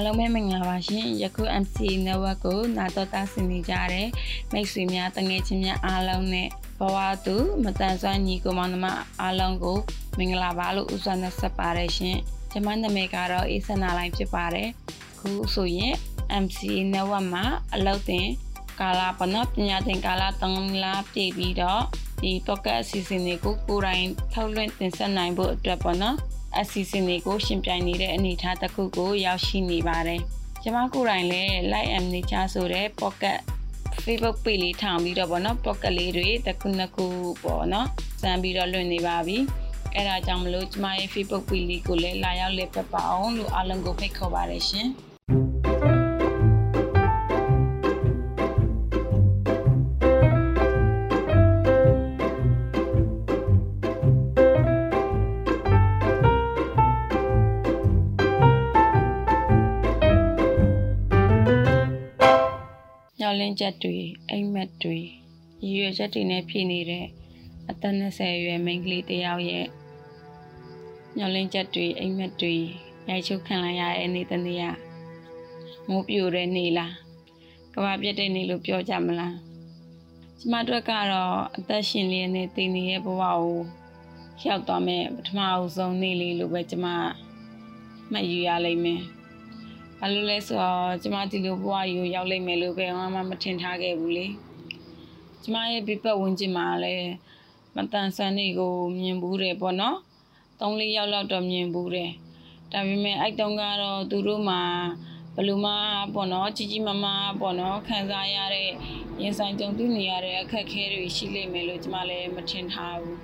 အားလုံးပဲမင်္ဂလာပါရှင်ယခု MC network ကိုနာတော်တာဆင်နေကြတဲ့မိတ်ဆွေများတငယ်ချင်းများအားလုံးနဲ့ဘဝသူမတန်ဆွမ်းညီကိုမောင်နှမအားလုံးကိုမင်္ဂလာပါလို့ဥစွာနဲ့ဆက်ပါတယ်ရှင်ကျွန်မနာမည်ကတော့အေးစနာလိုင်းဖြစ်ပါတယ်ခုဆိုရင် MC network မှာအလုပ်တင်ကာလာပနပညာသင်ကာလာ3လပြည့်ပြီးတော့ဒီ pocket အစီအစဉ်တွေကိုကိုယ်တိုင်ထုတ်လွှင့်တင်ဆက်နိုင်ဖို့အတွက်ပေါ့နော် အစီအစဉ်တွေကိုရှင်ပြိုင်နေတဲ့အနေအထားတစ်ခုကိုရောက်ရှိနေပါတယ်။ကျွန်မကိုယ်တိုင်လည်း Light and Nature ဆိုတဲ့ pocket Facebook page လေးထောင်ပြီးတော့ပေါ့နော် pocket လေးတွေတစ်ခုနှစ်ခုပေါ့နော်စမ်းပြီးတော့လွှင့်နေပါပြီ။အဲဒါကြောင့်မလို့ကျွန်မရဲ့ Facebook page လေးကိုလည်းလာရောက်လက်ဖက်ပါအောင်လို့အားလုံးကိုဖိတ်ခေါ်ပါတယ်ရှင်။ ချက်တွေအိမ်မက်တွေရည်ရွယ်ချက်တွေနဲ့ဖြစ်နေတဲ့အသက်20အရွယ်မိန်းကလေးတစ်ယောက်ရဲ့မျောလင်းချက်တွေအိမ်မက်တွေရိုက်ချုပ်ခံလိုက်ရတဲ့နေ့တစ်နေ့ကမိုးပြိုတဲ့နေ့လားကဘာပြတ်တဲ့နေ့လို့ပြောကြမလားကျမတို့ကတော့အသက်ရှင်လျက်နဲ့တည်နေတဲ့ဘဝကိုရောက်သွားမယ်ပထမအဆုံးနေ့လေးလို့ပဲကျမမှတ်ယူရလိမ့်မယ် ဘာလို့လဲဆိုတော့ကျမဒီလိုဘဝကြီးကိုရောက်လိမ့်မယ်လို့ဘယ်မှမထင်ထားခဲ့ဘူးလေကျမရဲ့ပြပတ်ဝင်ကျင်မှာလည်းမတန်ဆန်းတွေကိုမြင်ဘူးတယ်ပေါ့နော်၃လေးယောက်လောက်တော့မြင်ဘူးတယ်ဒါပေမဲ့အဲ့တုန်းကတော့သူတို့မှာဘလူမပေါ့နော်ကြီးကြီးမားမားပေါ့နော်ခံစားရတဲ့ရင်ဆိုင်ကြုံတွေ့နေရတဲ့အခက်အခဲတွေရှိလိမ့်မယ်လို့ကျမလည်းမထင်ထားဘူး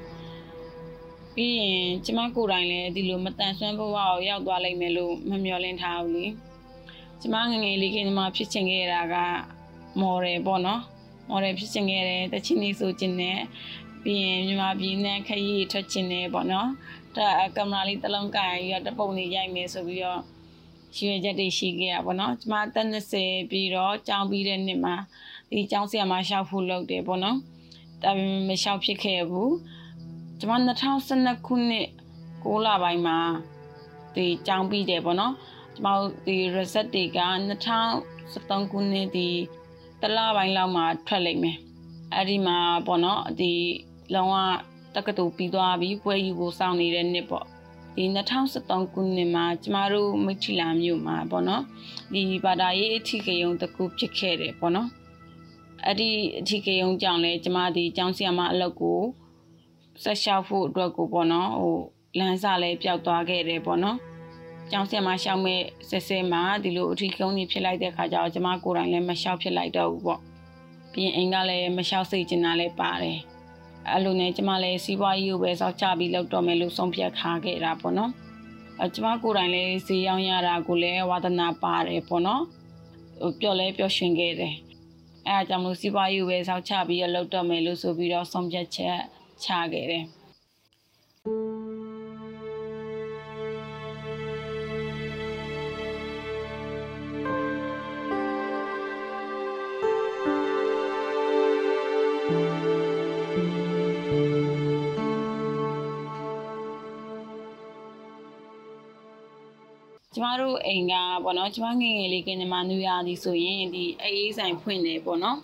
ပြီးရင်ကျမကိုယ်တိုင်လည်းဒီလိုမတန်ဆွမ်းဘဝကိုရောက်သွားလိမ့်မယ်လို့မမျှော်လင့်ထားဘူးလေ ကျမငငယ်လေးကညီမဖြစ်ချင်ခဲ့တာကမော်ဒယ်ပေါ့နော်မော်ဒယ်ဖြစ်ချင်ခဲ့တယ်တချင်းလေးဆိုချင်တယ်ပြီးရင်ညီမပြည်နဲ့ခရီးထွက်ချင်တယ်ပေါ့နော်ဒါကင်မရာလေးတစ်လုံးကင်ပြီးတော့တပုံလေးရိုက်မယ်ဆိုပြီးတော့ရွှေချက်တွေရှိခဲ့ရပါတော့ကျမတက်20ပြီးတော့ကြောင်းပြီးတဲ့နှစ်မှာဒီကျောင်းဆရာမရှောက်ဖို့လုပ်တယ်ပေါ့နော်ဒါပေမဲ့မရှောက်ဖြစ်ခဲ့ဘူးကျမ2012ခုနှစ်6လပိုင်းမှာဒီကျောင်းပြီးတယ်ပေါ့နော် ကျမတို့ဒီ reset တွေက2013ခုနှစ်ဒီတလပိုင်းလောက်မှာထွက်လိမ့်မယ်အဲ့ဒီမှာပေါ့နော်ဒီလုံးဝတက္ကသိုလ်ပြီးသွားပြီပွဲယူကိုစောင့်နေတဲ့နှစ်ပေါ့ဒီ2013ခုနှစ်မှာကျမတို့မိထီလာမြို့မှာပေါ့နော်ဒီဘာသာရေးအထီးကယုံတကူဖြစ်ခဲ့တယ်ပေါ့နော်အဲ့ဒီအထီးကယုံကြောင့်လဲကျမဒီကျောင်းဆရာမအလုပ်ကိုဆက်လျှောက်ဖို့အတွက်ကိုပေါ့နော်ဟိုလမ်းစာလဲပျောက်သွားခဲ့တယ်ပေါ့နော် ကျောင်းဆရာမရှောက်မဲ့ဆဲဆဲမှာဒီလိုအထီးကုန်းကြီးဖြစ်လိုက်တဲ့ခါကျတော့ကျမကိုယ်တိုင်လည်းမလျှောက်ဖြစ်လိုက်တော့ဘူးပေါ့ပြီးရင်အိမ်ကလည်းမလျှောက်စိတ်ကျင်တာလည်းပါတယ်အဲ့လိုနဲ့ကျမလည်းစီးပွားရေးကိုပဲစောက်ချပြီးလုပ်တော့မယ်လို့ဆုံးဖြတ်ထားခဲ့တာပေါ့နော်အဲကျမကိုယ်တိုင်လည်းဈေးရောင်းရတာကိုလည်းဝါသနာပါတယ်ပေါ့နော်ဟိုပျော်လဲပျော်ရွှင်ခဲ့တယ်အဲအကြောင်းလို့စီးပွားရေးကိုပဲစောက်ချပြီးလုပ်တော့မယ်လို့ဆိုပြီးတော့ဆုံးဖြတ်ချက်ချခဲ့တယ် ကျမတို့အိမ်ကပေါ့နော်ကျမငငယ်လေးကညီမနူရသည်ဆိုရင်ဒီအေးအေးဆိုင်ဖွင့်တယ်ပေါ့နော်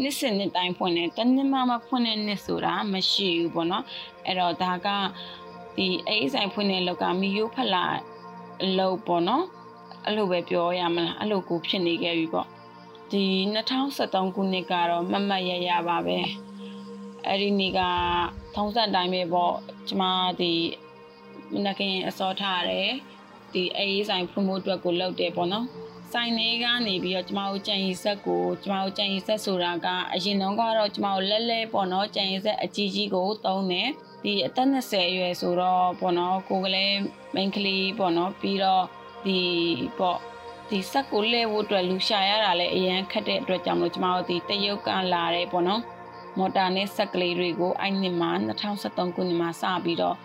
နှစ်စဉ်နှစ်တိုင်းဖွင့်တယ်တနှစ်မှမဖွင့်တဲ့နှစ်ဆိုတာမရှိဘူးပေါ့နော်အဲ့တော့ဒါကဒီအေးဆိုင်ဖွင့်တဲ့လောက်ကမီယိုဖလာအလုပ်ပေါ့နော်အဲ့လိုပဲပြောရမလားအဲ့လိုကိုဖြစ်နေခဲ့ပြီပေါ့ ဒီ2013ခုနှစ်ကတော့မမတ်ရရပါပဲအဲ့ဒီနေ့ကထုံးစံတိုင်းပဲပေါ့ကျမဒီမနခင်အစောထားတယ်ဒီအေးဆိုင်ဖွင့်ဖို့အတွက်ကိုလုပ်တယ်ပေါ့နော်ဆိုင်လေးကနေပြီးတော့ကျမတို့ကြံရီဆက်ကိုကျမတို့ကြံရီဆက်ဆိုတာကအရင်တုန်းကတော့ကျမတို့လဲလဲပေါ့နော်ကြံရီဆက်အကြီးကြီးကိုသုံးတယ်ဒီအသက်20အရွယ်ဆိုတော့ပေါ့နော်ကိုကလေးမိန်းကလေးပေါ့နော်ပြီးတော့ဒီပေါ့ ဒီဆက်ကိုလဲဖို့အတွက်လူရှာရတာလည်းအရန်ခက်တဲ့အတွက်ကြောင့်လို့ကျမတို့ဒီတရုတ်ကလာတယ်ပေါ့နော်မော်တာနဲ့ဆက်ကလေးတွေကိုအဲ့နှစ်မှာ2013ခုနှစ်မှာစပြီးတော့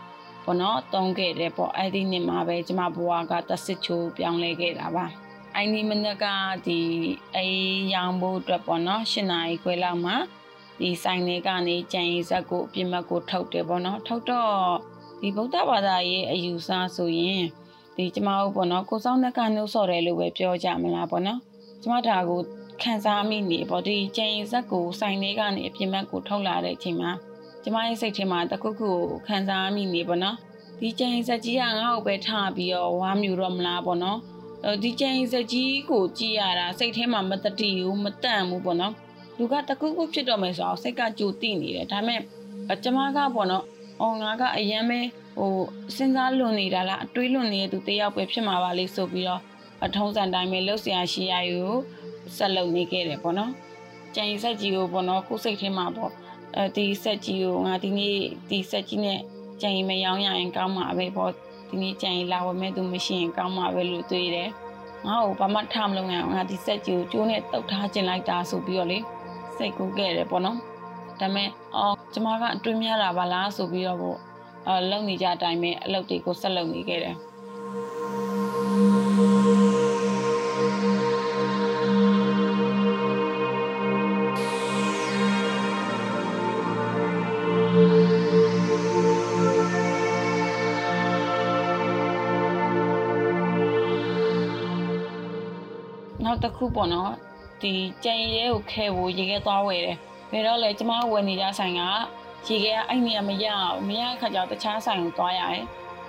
ပေါ့နော်တုံးခဲ့တယ်ပေါ့အဲ့ဒီနှစ်မှာပဲကျမဘဝကတဆစ်ချိုးပြောင်းလဲခဲ့တာပါအဲ့ဒီမနက်ကဒီအေးရောင်ဖို့အတွက်ပေါ့နော်၈နာရီခွဲလောက်မှာဒီဆိုင်တွေကနေကြံရည်ဇက်ကိုအပြစ်မှတ်ကိုထုတ်တယ်ပေါ့နော်ထုတ်တော့ဒီဗုဒ္ဓဘာသာရဲ့အယူဆဆိုရင် ဒီကျမတို့ပေါ့နော်ကိုစောင်းနှက်ကနှုတ်ဆော့တယ်လို့ပဲပြောကြမလားပေါ့နော်ကျမဒါကိုခံစားမိနေပေါ့ဒီကျန်ရင်ဇက်ကိုစိုင်ထဲကနေအပြင်ဘက်ကိုထုတ်လာတဲ့အချိန်မှာကျမရဲ့စိတ်ထဲမှာတခုခုကိုခံစားမိနေပေါ့နော်ဒီကျန်ရင်ဇက်ကြီးကငါ့ကိုပဲထားပြီးတော့ဝါမြူတော့မလားပေါ့နော်ဒီကျန်ရင်ဇက်ကြီးကိုကြည့်ရတာစိတ်ထဲမှာမတတိဘူးမတန့်ဘူးပေါ့နော်လူကတခုခုဖြစ်တော့မယ်ဆိုတော့စိတ်ကကြိုတိနေတယ်ဒါပေမဲ့ကျမကပေါ့နော်အော်ငါကအရန်ပဲ ဟိုစဉ်းစားလွန်နေတာလားအတွေးလွန်နေတဲ့သူတယောက်ပဲဖြစ်မှာပါလေဆိုပြီးတော့အထုံးစံတိုင်းပဲလှုပ်ရှားရှိရယူဆက်လုပ်နေခဲ့တယ်ပေါ့နော်ကြံရီဆက်ကြီးကိုပေါ့နော်ကိုယ်စိတ်ထဲမှာပေါ့အဲဒီဆက်ကြီးကိုငါဒီနေ့ဒီဆက်ကြီးနဲ့ကြံရီမရောင်းရရင်ကောင်းမှာပဲပေါ့ဒီနေ့ကြံရီလာဝမဲ့သူမရှိရင်ကောင်းမှာပဲလို့တွေးတယ်ငါ့ကိုဘာမှထားမလုပ်နိုင်အောင်ငါဒီဆက်ကြီးကိုကျိုးနဲ့တုတ်ထားခြင်းလိုက်တာဆိုပြီးတော့လေစိတ်ကူးခဲ့တယ်ပေါ့နော်ဒါပေမဲ့အော်ကျမကအတွင်းများတာပါလားဆိုပြီးတော့ပေါ့အ လုပ်နေကြအတိုင်းပဲအလုပ်တွေကိုဆက်လုပ်နေခဲ့တယ်နောက်တစ်ခုပေါ့နော်ဒီကြံရဲကိုခဲဖို့ရေခဲသွားဝယ်တယ်ဘယ်တော့လဲကျမဝယ်နေကြဆိုင်က ရေခဲကအဲ့နေရာမရအောင်မရခါကျတော့တခြားဆိုင်ကိုသွားရတယ်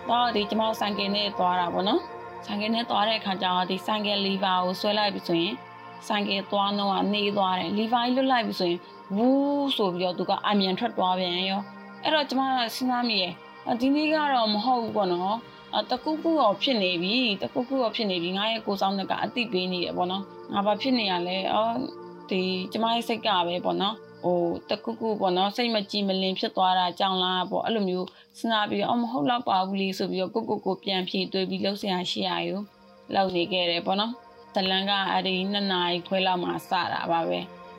တော့ဒီကျမဆိုင်ကနဲ့သွားတာပေါ့နော်ဆိုင်ကနဲ့သွားတဲ့အခါကျတော့ဒီဆိုင်ကလီဗာကိုဆွဲလိုက်ပြီဆိုရင်ဆိုင်ကသွားတော့ကနေသွားတယ်လီဗာကြီးလွတ်လိုက်ပြီဆိုရင်ဝူးဆိုပြီးတော့သူကအမြန်ထွက်သွားပြန်ရောအဲ့တော့ကျမစဉ်းစားမိရဲ့ဒီနေ့ကတော့မဟုတ်ဘူးပေါ့နော်အတကူကူရောဖြစ်နေပြီတကူကူရောဖြစ်နေပြီငါရဲ့ကိုဆောင်ကအတိပေးနေတယ်ပေါ့နော်ငါဘာဖြစ်နေရလဲအော်ဒီကျမရဲ့စိတ်ကပဲပေါ့နော် ဟိုတကူကူပေါ့နော်စိတ်မကြည်မလင်ဖြစ်သွားတာကြောင်လားပေါ့အဲ့လိုမျိုးစဉ်းစားပြီးအော်မဟုတ်တော့ပါဘူးလေဆိုပြီးတော့ကိုကိုကိုပြန်ဖြေတွေးပြီးလှုပ်ရှားရှိရယူလောက်နေခဲ့တယ်ပေါ့နော်ဇလန်ကအဲ့ဒီနှစ်နာရီခွဲလောက်မှစတာပါပဲ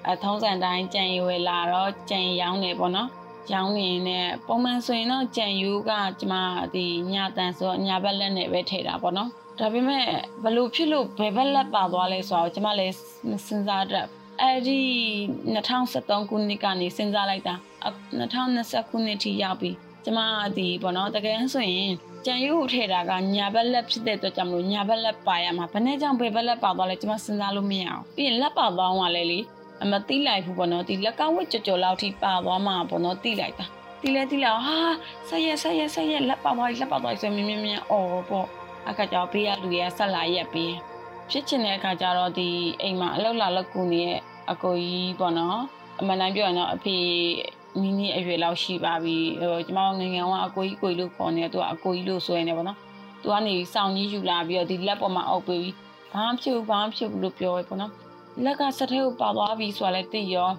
အထုံးစံတိုင်းကြံရွယ်လာတော့ကြံရောင်းနေပေါ့နော်ရောင်းနေနဲ့ပုံမှန်ဆိုရင်တော့ကြံယူကကျမဒီညာတန်ဆိုညာဘက်လက်နဲ့ပဲထည့်တာပေါ့နော်ဒါပေမဲ့ဘလို့ဖြစ်လို့ဘယ်ဘက်လက်ပါသွားလဲဆိုတော့ကျမလည်းစဉ်းစားတတ် အဲ့ဒီ2013ခုနှစ်ကနေစဉ်းစားလိုက်တာ2020ခုနှစ်ထိရောက်ပြီကျမဒီပေါ့နော်တကယ်ဆိုရင်ကြံရုပ်ထဲတာကညာဘက်လက်ဖြစ်တဲ့အတွက်ကြောင့်မလို့ညာဘက်လက်ပါရမှာဘယ်နဲ့ကြောင့်ဘယ်ဘက်လက်ပါသွားလဲကျမစဉ်းစားလို့မရအောင်ပြီးရင်လက်ပါသွားအောင်လဲလေအမတိလိုက်ဘူးပေါ့နော်ဒီလက်ကဝစ်ကြော်ကြော်လောက်ထိပါသွားမှာပေါ့နော်တိလိုက်တာတိလဲတိလာဟာဆက်ရက်ဆက်ရက်ဆက်ရက်လက်ပါသွားလက်ပါသွားဆိုမြင်းမြင်းမြင်းအော်ပေါ့အခါကျတော့ဘေးကလူတွေကဆက်လာရက်ပြီးဖြစ်ချင်တဲ့အခါကျတော့ဒီအိမ်မှာအလောက်လာလောက်ကူနေရဲ့ အကိုကြီးပေါ့နော်အမှန်တမ်းပြောရင်တော့အဖေနီးနီးအရွယ်လောက်ရှိပါပြီဟိုကျမငငယ်ကအကိုကြီးကိုကြီးလို့ခေါ်နေတယ်သူကအကိုကြီးလို့ဆိုရင်လည်းပေါ့နော်သူကနေစောင်းကြီးယူလာပြီးတော့ဒီလက်ပေါ်မှာအုပ်ပြီးဘာမှဖြစ်ဘူးဘာမှဖြစ်ဘူးလို့ပြောရပေါ့နော်လက်ကစထဲကိုပါသွားပြီဆိုတာလည်းသိရော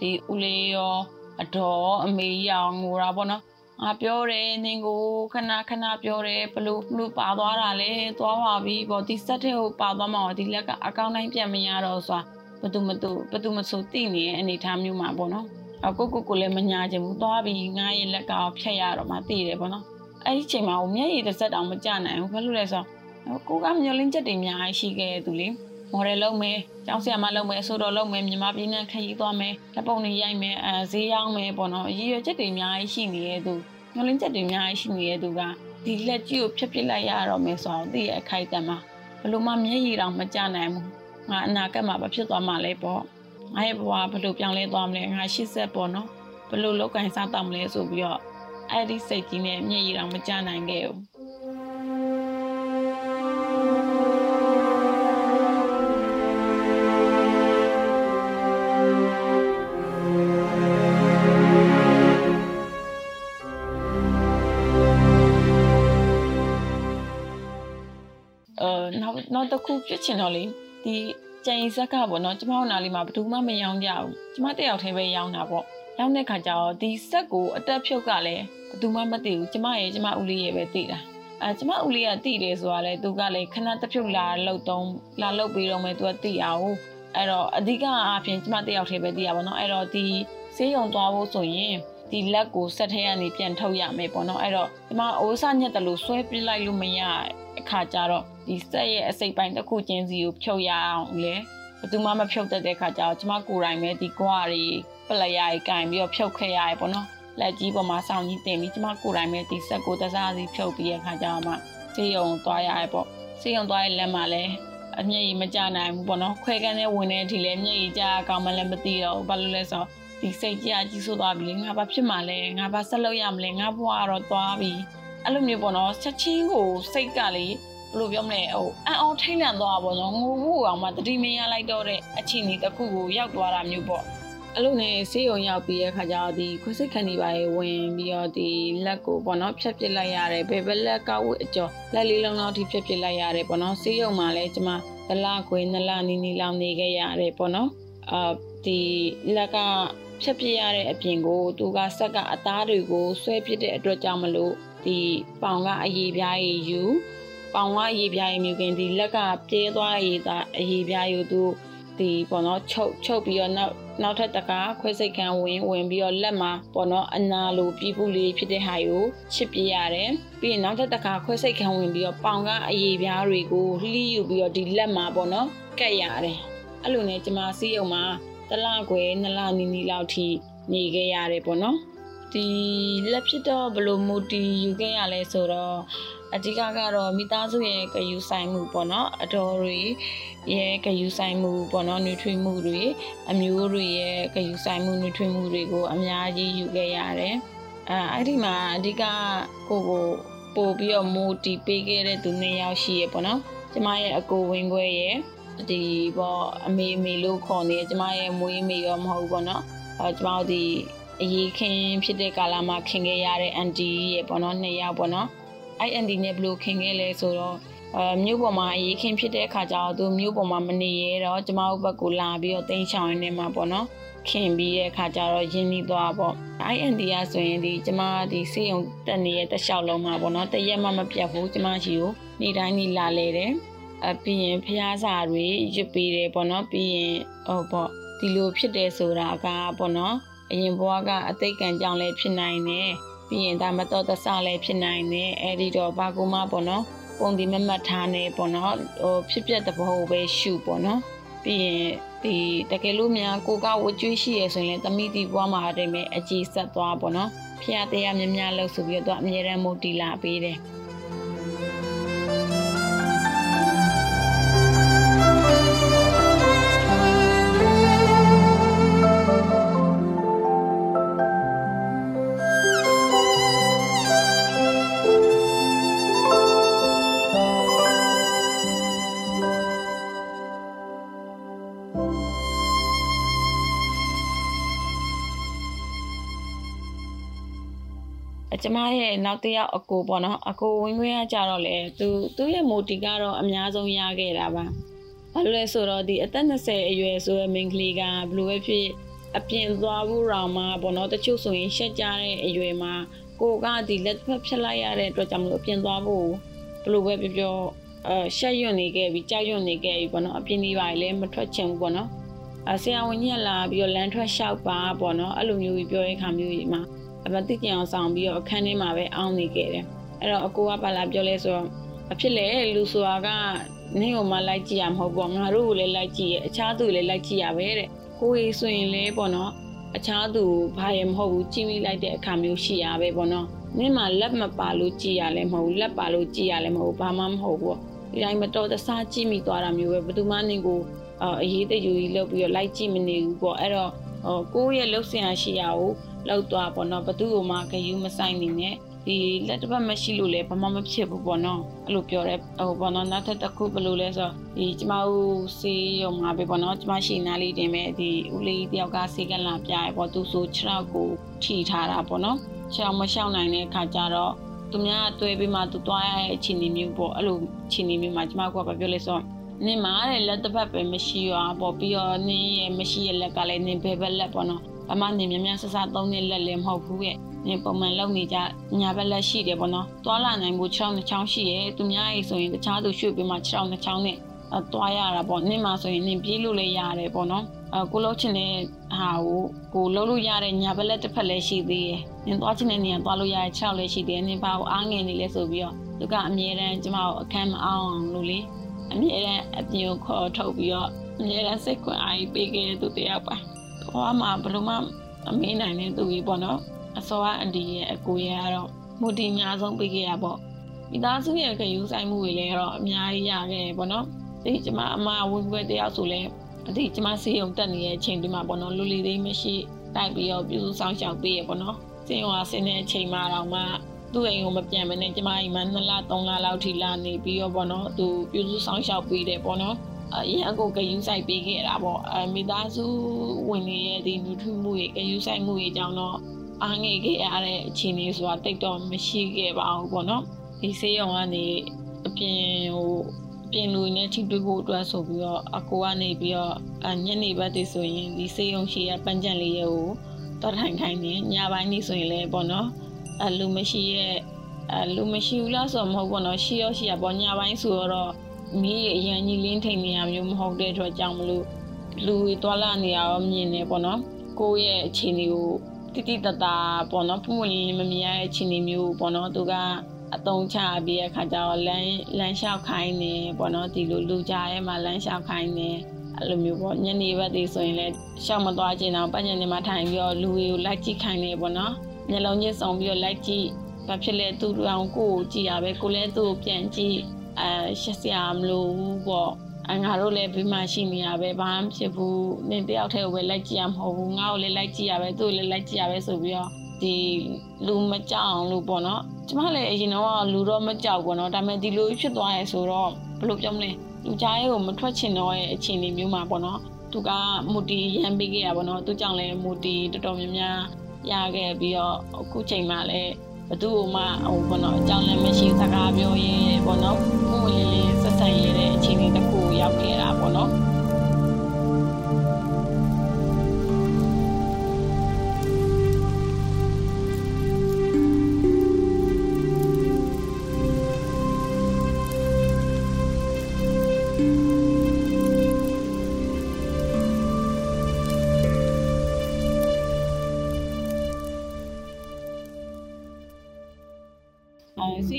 ဒီဦးလေးရောအတော်အမေရောင်ငိုတာပေါ့နော်ငါပြောတယ်နင်ကိုခဏခဏပြောတယ်ဘလို့ဘလို့ပါသွားတာလဲသွားပါပြီပေါ့ဒီစက်ထဲကိုပါသွားမှာဒီလက်ကအကောင့်တိုင်းပြန်မရတော့ဆိုတာ ဘသူမသူဘသူမဆိုသိနေတဲ့အနေထားမျိုးမှာပေါ့နော်အကိုကိုကိုလည်းမညာချင်ဘူးသွားပြီးငါရဲ့လက်ကဖြတ်ရတော့မှသိတယ်ပေါ့နော်အဲ့ဒီချိန်မှာဟိုမျက်ရည်တစ်စက်တောင်မကြနိုင်ဘူးဘာလို့လဲဆိုတော့ကိုကမျောလင်းချက်တွေအများကြီးရှိခဲ့သူလေမော်ဒယ်လုပ်မယ်ကျောင်းဆရာမလုပ်မယ်အဆိုတော်လုပ်မယ်မြန်မာပြည်နဲ့ခရီးသွားမယ်လက်ပုံတွေရိုက်မယ်အဲဈေးရောင်းမယ်ပေါ့နော်အရည်ရွယ်ချက်တွေအများကြီးရှိနေတဲ့သူမျောလင်းချက်တွေအများကြီးရှိနေတဲ့သူကဒီလက်ကြီးကိုဖျက်ပစ်လိုက်ရတော့မယ်ဆိုတော့သိရအခိုက်အတန့်မှာဘလို့မှမျက်ရည်တောင်မကြနိုင်ဘူး ငါအနာကတ်မှာဘာဖြစ်သွားမှလဲပေါ့ငါရဲ့ဘဝဘလို့ပြောင်းလဲသွားမလဲငါရှစ်ဆက်ပေါ့နော်ဘလို့လောက်ကင်စားတော့မလဲဆိုပြီးတော့အဲ့ဒီစိတ်ကြီးနဲ့မျက်ရည်တောင်မကြနိုင်ခဲ့ဘူးအဲနောက်နောက်တစ်ခုဖြစ်ချင်တော့လေ ဒီကြံရင်ဇက်ကပေါ့နော်ကျမတို့နားလေးမှာဘယ်သူမှမယောင်းကြဘူးကျမတယောက်တည်းပဲယောင်းတာပေါ့ယောင်းတဲ့ခါကျတော့ဒီဆက်ကိုအတက်ဖြုတ်ကလည်းဘယ်သူမှမသိဘူးကျမရဲ့ကျမဦးလေးရဲ့ပဲသိတာအဲကျမဦးလေးကသိတယ်ဆိုတာလေသူကလည်းခဏတစ်ဖြုတ်လာလောက်တုံးလာလောက်ပြီးတော့မှသူကသိအောင်အဲ့တော့အဓိကအားဖြင့်ကျမတယောက်တည်းပဲသိရပါတော့အဲ့တော့ဒီဆေးရုံသွားဖို့ဆိုရင်ဒီလက်ကိုဆက်ထဲကနေပြန်ထုတ်ရမယ်ပေါ့နော်အဲ့တော့ဒီမှာအိုးစညက်တယ်လို့ဆွဲပြလိုက်လို့မရအခါကျတော့ ဒီစက်ရဲ့အစိတ်ပိုင်းတစ်ခုချင်းစီကိုဖြုတ်ရအောင်လေဘယ်သူမှမဖြုတ်တတ်တဲ့ခါကျတော့ကျမကိုယ်တိုင်ပဲဒီကွာတွေပလရကြီးကင်ပြီးတော့ဖြုတ်ခဲ့ရရပေါ့နော်လက်ကြီးပေါ်မှာစောင်းကြီးတင်ပြီးကျမကိုယ်တိုင်ပဲဒီစက်ကိုတစားစီဖြုတ်ပြီးရခါကျတော့မှစေးရုံသွားရရပေါ့စေးရုံသွားရဲ့လက်မှာလည်းအမျက်ရည်မကြနိုင်ဘူးပေါ့နော်ခွဲကန်းနဲ့ဝင်တဲ့အထိလည်းမျက်ရည်ကြကောင်းမှလည်းမသိတော့ဘူးဘာလို့လဲဆိုတော့ဒီစိတ်ကြီးအကြီးဆိုးသွားပြီလေငါဘာဖြစ်မှလဲငါဘာဆက်လုပ်ရမလဲငါဘဝကတော့သွားပြီအဲ့လိုမျိုးပေါ့နော်ချက်ချင်းကိုစိတ်ကလေ ဘယ်လိုပြောမလဲဟိုအန်အောင်ထိတ်လန့်သွားပါပေါ့နော်ငိုဖို့အောင်မှတတိမရလိုက်တော့တဲ့အချိန်ကြီးတစ်ခုကိုရောက်သွားတာမျိုးပေါ့အဲ့လိုနဲ့ဆေးရုံရောက်ပြီးတဲ့ခါကျတော့ဒီခွစိတ်ခဏီပါရေဝင်ပြီးတော့ဒီလက်ကိုပေါ့နော်ဖြတ်ပစ်လိုက်ရတယ်ဘယ်ဘက်လက်ကဝတ်အကျော်လက်လေးလုံးလောက်ထိဖြတ်ပစ်လိုက်ရတယ်ပေါ့နော်ဆေးရုံမှာလည်းကျမဒလခွေနလနီနီလောင်နေခဲ့ရတယ်ပေါ့နော်အာဒီလက်ကဖြတ်ပြရတဲ့အပြင်ကိုသူကဆက်ကအသားတွေကိုဆွဲပစ်တဲ့အတွက်ကြောင့်မလို့ဒီပေါင်ကအရေးပြားရည်ယူ ပေါင်ကအရေးပြားရည်မြူခင်ဒီလက်ကပြဲသွားရည်သာအရေးပြားယူသူဒီပေါ့နော်ချုပ်ချုပ်ပြီးတော့နောက်နောက်ထပ်တကားခွဲစိတ်ခံဝင်ဝင်ပြီးတော့လက်မှာပေါ့နော်အနာလိုပြီးပူလေးဖြစ်တဲ့ဟာကိုချစ်ပြရတယ်ပြီးရင်နောက်ထပ်တကားခွဲစိတ်ခံဝင်ပြီးတော့ပေါင်ကအရေးပြားတွေကိုလှီးယူပြီးတော့ဒီလက်မှာပေါ့နော်ကတ်ရတယ်အဲ့လိုနဲ့ကျမစီးရုံမှာတလခွဲနလနီနီလောက်ထိနေခဲ့ရတယ်ပေါ့နော် ဒီလက်ဖြစ်တော့ဘလို့မူတီယူခဲ့ရလဲဆိုတော့အဓိကကတော့မိသားစုရဲ့ကယူဆိုင်မှုပေါ့နော်အတော်တွေရဲ့ကယူဆိုင်မှုပေါ့နော်နှွေးထွေးမှုတွေအမျိုးတွေရဲ့ကယူဆိုင်မှုနှွေးထွေးမှုတွေကိုအများကြီးယူခဲ့ရတယ်အဲအဲ့ဒီမှာအဓိကကိုကိုပို့ပြီးတော့မိုးတီပေးခဲ့တဲ့သူနှစ်ယောက်ရှိရပေါ့နော်ကျမရဲ့အကိုဝင်းခွဲရဲ့ဒီပေါ့အမေအမေလို့ခေါ်နေကျမရဲ့မွေးမေရောမဟုတ်ဘူးပေါ့နော်အဲကျမတို့ဒီ အရေးခင်ဖြစ်တဲ့ကာလမှာခင်ခဲ့ရတဲ့အန်တီရဲ့ပေါ့နော်နှစ်ယောက်ပေါ့နော်အဲ့အန်တီနဲ့ဘလို့ခင်ခဲ့လဲဆိုတော့အဲမြို့ပေါ်မှာအရေးခင်ဖြစ်တဲ့အခါကျတော့သူမြို့ပေါ်မှာမနေရတော့ကျမတို့ဘက်ကိုလာပြီးတော့တင်းချောင်းနေမှာပေါ့နော်ခင်ပြီးတဲ့အခါကျတော့ရင်းနှီးသွားပေါ့အဲ့အန်တီကဆိုရင်ဒီကျမဒီစေးုံတက်နေတဲ့တလျှောက်လုံးမှာပေါ့နော်တရက်မှမပြတ်ဘူးကျမရှိကိုနေတိုင်းနေလာလေတယ်အပြီးရင်ဖျားစာတွေရွတ်ပေးတယ်ပေါ့နော်ပြီးရင်ဟိုပေါ့ဒီလိုဖြစ်တယ်ဆိုတာကပေါ့နော် အရင်ဘဝကအသိကံကြောင့်လည်းဖြစ်နိုင်တယ်ပြီးရင်ဒါမတော်တဆလည်းဖြစ်နိုင်တယ်အဲ့ဒီတော့ဘာကူမပေါ့နော်ပုံဒီမမတ်ထားနေပေါ့နော်ဟိုဖြစ်ပျက်တဲ့ဘဝပဲရှုပေါ့နော်ပြီးရင်ဒီတကယ်လို့များကိုကဝကြွေးရှိရဆိုရင်လည်းတမိတီဘွားမှာတည်းမဲ့အကြည်ဆက်သွားပေါ့နော်ဖျားတရားများများလို့ဆိုပြီးတော့အမြဲတမ်းမုတ်တီလာပေးတယ် ကျမရဲ့နောက်တစ်ယောက်အကိုပေါ့နော်အကိုဝင်းခွင်းကကြတော့လေသူသူ့ရဲ့မိုတီကတော့အများဆုံးရခဲ့တာပါဘာလို့လဲဆိုတော့ဒီအသက်20အရွယ်ဆိုတဲ့မိန်းကလေးကဘလို့ပဲဖြစ်အပြင်သွားဖို့ရောင်မှာပေါ့နော်တချို့ဆိုရင်ရှက်ကြတဲ့အရွယ်မှာကိုကဒီလက်ဖက်ဖြတ်လိုက်ရတဲ့အတွက်ကြောင့်မလို့အပြင်သွားဖို့ဘလို့ပဲပြောပြောအဲရှက်ရွံ့နေခဲ့ပြီးကြောက်ရွံ့နေခဲ့ပြီးပေါ့နော်အပြင်ကြီးပါလေမထွက်ချင်ဘူးပေါ့နော်အဆရာဝန်ကြီးကလာပြီးတော့လမ်းထွက်လျှောက်ပါပေါ့နော်အဲ့လိုမျိုးကြီးပြောတဲ့ခါမျိုးကြီးမှာ အမသိကြအောင်ဆောင်ပြီးတော့အခန်းထဲမှာပဲအောင်းနေခဲ့တယ်အဲ့တော့အကိုကပါလာပြောလဲဆိုတော့အဖြစ်လေလူဆိုတာကနင်းကိုမှလိုက်ကြည့်ရမှာမဟုတ်ဘူးငါတို့ကိုလည်းလိုက်ကြည့်ရအခြားသူလည်းလိုက်ကြည့်ရပဲတဲ့ကိုကြီးဆိုရင်လည်းပေါ့နော်အခြားသူဘာရမဟုတ်ဘူးကြည့်မိလိုက်တဲ့အခါမျိုးရှိရပဲပေါ့နော်နင်းမှာလက်မပါလို့ကြည့်ရလဲမဟုတ်ဘူးလက်ပါလို့ကြည့်ရလဲမဟုတ်ဘူးဘာမှမဟုတ်ဘူးဒီတိုင်းမတော်တဆကြည့်မိသွားတာမျိုးပဲဘယ်သူမှနင်းကိုအရေးတယူကြီးလုပ်ပြီးတော့လိုက်ကြည့်မနေဘူးပေါ့အဲ့တော့ကိုယ့်ရဲ့လှုပ်ဆင်ရရှိရကို လောက်သွားပေါ့နော်ဘသူ့ကိုမှဂယူးမဆိုင်နေနဲ့ဒီလက်တစ်ဖက်မရှိလို့လည်းဘာမှမဖြစ်ဘူးပေါ့နော်အဲ့လိုပြောရဲဟိုပေါ့နော်နောက်ထပ်တစ်ခုဘယ်လိုလဲဆိုတော့ဒီကျမတို့စေးရုံမှာပဲပေါ့နော်ကျမရှိနားလေးတင်မဲ့ဒီဦးလေးတယောက်ကစေးကလာပြရဲပေါ့သူဆိုခြေထောက်ကိုထိထားတာပေါ့နော်ခြေထောက်မရှောင်နိုင်တဲ့အခါကျတော့သူများတွဲပြီးမှသူသွားရတဲ့အခြေအနေမျိုးပေါ့အဲ့လိုအခြေအနေမျိုးမှာကျမကဘာပြောလဲဆိုတော့နင်မာတဲ့လက်တစ်ဖက်ပဲမရှိရောပေါ့ပြီးတော့နင်းရဲ့မရှိရဲ့လက်ကလည်းနင်ဘယ်ဘက်လက်ပေါ့နော် ဘာမှနေမြများဆဆသုံးနေလက်လည်းမဟုတ်ဘူးရဲ့။နေပုံမှန်လုပ်နေကြညာဘက်လက်ရှိတယ်ပေါ့နော်။သွားလာနိုင်ဖို့6ချောင်း2ချောင်းရှိရဲ့။သူများရေးဆိုရင်တခြားသူရွှေ့ပြီးမှ6ချောင်း2ချောင်းနဲ့သွားရတာပေါ့။နင်းမှာဆိုရင်နင်းပြေးလို့လည်းရတယ်ပေါ့နော်။အကိုလုံးချင်တဲ့ဟာကိုကိုလုံးလို့ရတဲ့ညာဘက်လက်တစ်ဖက်လည်းရှိသေးရဲ့။နင်းသွားချင်တဲ့နေရာသွားလို့ရတဲ့6လည်းရှိသေးတယ်။နင်းဘာကိုအားငယ်နေလဲဆိုပြီးတော့သူကအမြဲတမ်းကျမကိုအခန်းမအောင်အောင်လို့လေ။အမြဲတမ်းအပြင်ကိုခေါ်ထုတ်ပြီးတော့အမြဲတမ်းစိတ်ခွန်အားကြီးပေးခဲ့တဲ့သူတယောက်ပါ။ ဘဝမှာဘယ်လိုမှအမေးနိုင်တဲ့သူကြီးပေါ့နော်အစောကအန်ဒီရဲ့အကိုရဲ့ကတော့မူတီညာဆုံးပေးခဲ့ရပေါ့မိသားစုရဲ့ခယူးဆိုင်မှုတွေလည်းတော့အများကြီးရခဲ့ပေါ့နော်ဒီကျမအမဝင်ခွဲတယောက်ဆိုလဲအဒီကျမစေးုံတက်နေတဲ့အချိန်ဒီမှာပေါ့နော်လူလီသေးမရှိတိုက်ပြီးတော့ပြုစုဆောင်ရှောက်ပေးရပေါ့နော်စင်ရွာဆင်းတဲ့အချိန်မှာတော့မှသူ့အိမ်ကိုမပြန်မနဲ့ကျမအိမ်မှာ2လ3လလောက်ထိလာနေပြီးတော့ပေါ့နော်သူပြုစုဆောင်ရှောက်ပေးတယ်ပေါ့နော် အရင်အကိုကယူဆိုင်ပေးခဲ့တာပေါ့အမိသားစုဝင်နေရဲ့ဒီနူထူမှုရေကယူဆိုင်မှုရေကြောင့်တော့အားငယ်ခဲ့ရတဲ့အခြေအနေဆိုတာတိတ်တော့မရှိခဲ့ပါဘူးပေါ့နော်ဒီဆေးရုံကနေအပြင်ဟိုပြင်လူနဲ့ထိတွေ့ဖို့အတွက်ဆိုပြီးတော့အကိုကနေပြီးတော့ညနေဘက်တည်းဆိုရင်ဒီဆေးရုံရှိရပန်းကြံလေးရဲ့ကိုတော်ထိုင်ခိုင်းနေညပိုင်းနေဆိုရင်လည်းပေါ့နော်အလူမရှိရဲ့အလူမရှိဘူးလားဆိုတော့မဟုတ်ပေါ့နော်ရှိရောရှိရပေါ့ညပိုင်းဆိုတော့ မီးအရင်ကြီးလင်းထိန်နေရမျိုးမဟုတ်တဲ့အတွက်ကြောင့်မလို့လူတွေတွာလာနေရတော့မြင်နေပေါ့နော်ကိုယ့်ရဲ့အခြေအနေကိုတိတိတတာပေါ့နော်ပုံဝင်မမြင်ရတဲ့အခြေအနေမျိုးပေါ့နော်သူကအတုံးချပြီးတဲ့ခါကျတော့လမ်းလမ်းလျှောက်ခိုင်းနေပေါ့နော်ဒီလိုလူကြားထဲမှာလမ်းလျှောက်ခိုင်းနေအဲ့လိုမျိုးပေါ့ညနေဘက်တွေဆိုရင်လည်းရှောက်မသွားချင်တော့ပတ်ညနေမှာထိုင်ပြီးတော့လူတွေကိုလိုက်ကြည့်ခိုင်းနေပေါ့နော်မျက်လုံးချင်းစုံပြီးတော့လိုက်ကြည့်ဘာဖြစ်လဲသူ့အောင်ကိုကိုကြည့်ရပဲကိုလည်းသူ့ကိုပြန်ကြည့် အဲရှက်စရာမလိုဘူးပေါ့အငါတို့လည်းဘေးမှာရှိနေရပဲဘာမှဖြစ်ဘူးနင်တယောက်တည်းကိုပဲလိုက်ကြည့်ရမဟုတ်ဘူးငါ့ကိုလည်းလိုက်ကြည့်ရပဲသူ့ကိုလည်းလိုက်ကြည့်ရပဲဆိုပြီးတော့ဒီလူမကြောက်အောင်လို့ပေါ့နော်ကျမလည်းအရင်တော့လူတော့မကြောက်ဘူးနော်ဒါပေမဲ့ဒီလိုဖြစ်သွားရဲဆိုတော့ဘယ်လိုပြောမလဲလူကြားရဲကိုမထွက်ချင်တော့ရဲ့အခြေအနေမျိုးမှာပေါ့နော်သူကမူတီရမ်းပေးခဲ့ရပါတော့သူကြောင့်လည်းမူတီတော်တော်များများရခဲ့ပြီးတော့အခုချိန်မှာလည်း ဘသူ့မှဟိုဘောနော်အကြောင်းလည်းမရှိစကားပြောရဲဘောနော်ကိုယ်လေးဆက်ဆံရတဲ့အခြေအနေတစ်ခုရောက်ခဲ့တာဘောနော်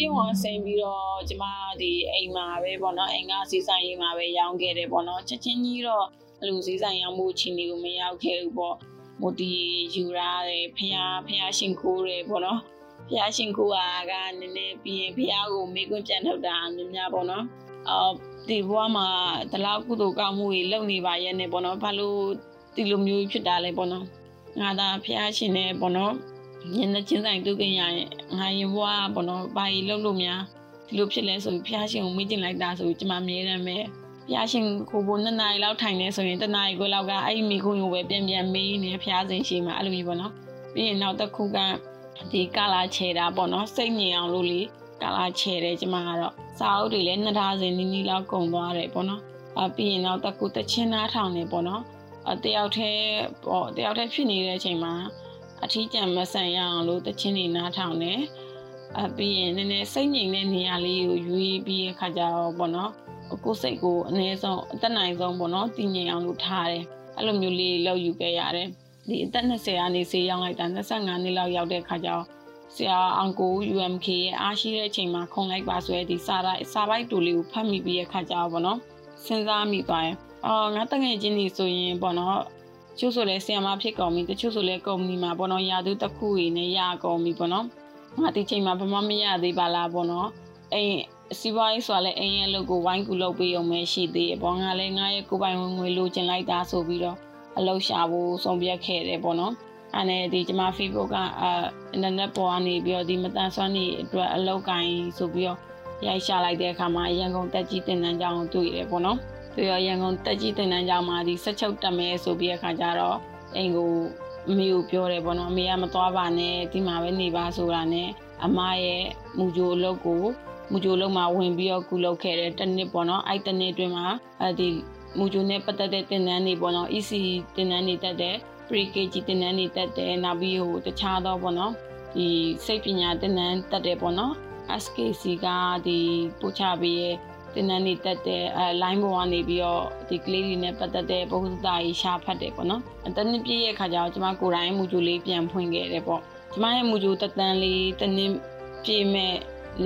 အဲစီးရုံကဆင်းပြီးတော့ကျမဒီအိမ်မှာပဲပေါ့နော်အိမ်ကစီဆိုင်ရေးမှာပဲရောင်းခဲ့တယ်ပေါ့နော်ချက်ချင်းကြီးတော့အဲ့လိုစီဆိုင်ရောင်းမှုချင်းတွေကိုမရောက်ခဲ့ဘူးပေါ့မိုတီယူရတယ်ဖះဖះရှင်ခိုးတယ်ပေါ့နော်ဖះရှင်ခိုးတာကနည်းနည်းပြီးရင်ဖះကိုမေးခွန်းပြန်ထုတ်တာများများပေါ့နော်အော်ဒီဘဝမှာတလောက်ကုသိုလ်ကောင်းမှုတွေလုပ်နေပါရဲ့နဲ့ပေါ့နော်ဘာလို့ဒီလိုမျိုးဖြစ်တာလဲပေါ့နော်ငါသာဖះရှင်နဲ့ပေါ့နော် ညနေချင်းဆိုင်တုတ်ခင်ရရင်ငါရင်ဘွားပေါ့နော်ဘာကြီးလုံးလို့များဒီလိုဖြစ်လဲဆိုပြီးဖျားရှင်ကိုမေ့ကျင်လိုက်တာဆိုပြီးကျမမြဲတယ်မဲ့ဖျားရှင်ကိုဘိုးနှစ်နာရီလောက်ထိုင်နေဆိုရင်တနာရီကိုလောက်ကအဲ့ဒီမိခုံကိုပဲပြန်ပြန်မေးနေဖျားစင်ရှိမှာအဲ့လိုမျိုးပေါ့နော်ပြီးရင်နောက်တစ်ခုကဒီကာလာချေတာပေါ့နော်စိတ်ငြိမ်အောင်လို့လေကာလာချေတယ်ကျမကတော့စာအုပ်တွေလည်းနှစ်ထားစင်နီးနီးလောက်ကုန်သွားတယ်ပေါ့နော်အပြီးရင်နောက်တစ်ခုတချင်းနားထောင်နေပေါ့နော်အတယောက်တည်းပေါ့တယောက်တည်းဖြစ်နေတဲ့အချိန်မှာ အထီးကျန်မဆန်ရအောင်လို့တချင်းနေနားထောင်တယ်အပြီးရင်နည်းနည်းစိတ်ငြိမ်တဲ့နေရာလေးကိုယူပြီးခါကြတော့ပေါ့နော်ကိုယ်စိတ်ကိုအနည်းဆုံးအသက်နိုင်ဆုံးပေါ့နော်တည်ငြိမ်အောင်လုပ်ထားတယ်အဲ့လိုမျိုးလေးလောက်ယူခဲ့ရတယ်ဒီအသက်20ကနေဆေးရောက်လိုက်တာ25နှစ်လောက်ရောက်တဲ့ခါကျတော့ဆရာအောင်ကို UMK ရဲ့အားရှိတဲ့အချိန်မှာခုံလိုက်ပါဆိုရဲဒီစာရိုက်စာပိုက်တူလေးကိုဖတ်မိပြီးရခါကြတော့ပေါ့နော်စဉ်းစားမိသွားရင်အော်ငါတငယ်ချင်းကြီးဆိုရင်ပေါ့နော် ချို့ဆိုလဲဆီယမဖြစ်ကုန်ပြီတချို့ဆိုလဲကုမ္ပဏီမှာပေါ့နော်ရာသူတစ်ခုကြီးနဲ့ရကုန်ပြီပေါ့နော်ငါဒီချိန်မှာဘာမှမရသေးပါလားပေါ့နော်အိမ်စီးပွားရေးဆိုလဲအိမ်ရဲ့လုပ်ကိုဝိုင်းကူလုပ်ပေးအောင်ပဲရှိသေးတယ်ပေါ့ငါလဲငါရဲ့ကိုပိုင်ဝင်ငွေလိုချင်လိုက်တာဆိုပြီးတော့အလုပ်ရှာဖို့ဆုံးဖြတ်ခဲ့တယ်ပေါ့နော်အဲ့နဲ့ဒီကျွန်မ Facebook ကအအင်တာနက်ပေါ်ကနေပြီးတော့ဒီမတန်ဆွမ်းနေအတွက်အလုပ်ကိုင်းဆိုပြီးတော့ရိုက်ရှာလိုက်တဲ့အခါမှာရန်ကုန်တက်ကြီးတင်တန်းကျောင်းကိုတွေ့ရတယ်ပေါ့နော် ပြီးတော့ရန်ကုန်တက်ကြီးတင်တန်းကျောင်းမှာဒီဆက်ချုပ်တက်မယ်ဆိုပြီးအခါကျတော့အိမ်ကိုအမေကိုပြောတယ်ပေါ့နော်အမေကမသွားပါနဲ့ဒီမှာပဲနေပါဆိုတာနဲ့အမရဲ့မူဂျိုအလုပ်ကိုမူဂျိုအလုပ်မှာဝင်ပြီးတော့ကုလုပ်ခဲ့တယ်တစ်နှစ်ပေါ့နော်အဲ့တစ်နှစ်အတွင်းမှာအဲဒီမူဂျိုနဲ့ပတ်သက်တဲ့တင်တန်းတွေပေါ့နော် EC တင်တန်းတွေတက်တယ် pre KG တင်တန်းတွေတက်တယ်နောက်ပြီးဟိုတခြားတော့ပေါ့နော်ဒီစိတ်ပညာတင်တန်းတက်တယ်ပေါ့နော် SKC ကဒီပို့ချပေးရဲ့ တင်တန်းတွေတက်တဲ့အဲ line ပေါ်ကနေပြီးတော့ဒီကလေးတွေနဲ့ပတ်သက်တဲ့ပုဂ္ဂိုလ်သားကြီးရှာဖတ်တယ်ပေါ့နော်အတနည်းပြည့်ရဲ့ခါကျတော့ကျွန်မကိုယ်တိုင်မူဂျိုလေးပြန်ဖွင့်ခဲ့တယ်ပေါ့ကျွန်မရဲ့မူဂျိုတက်တန်းလေးတနည်းပြည့်မဲ့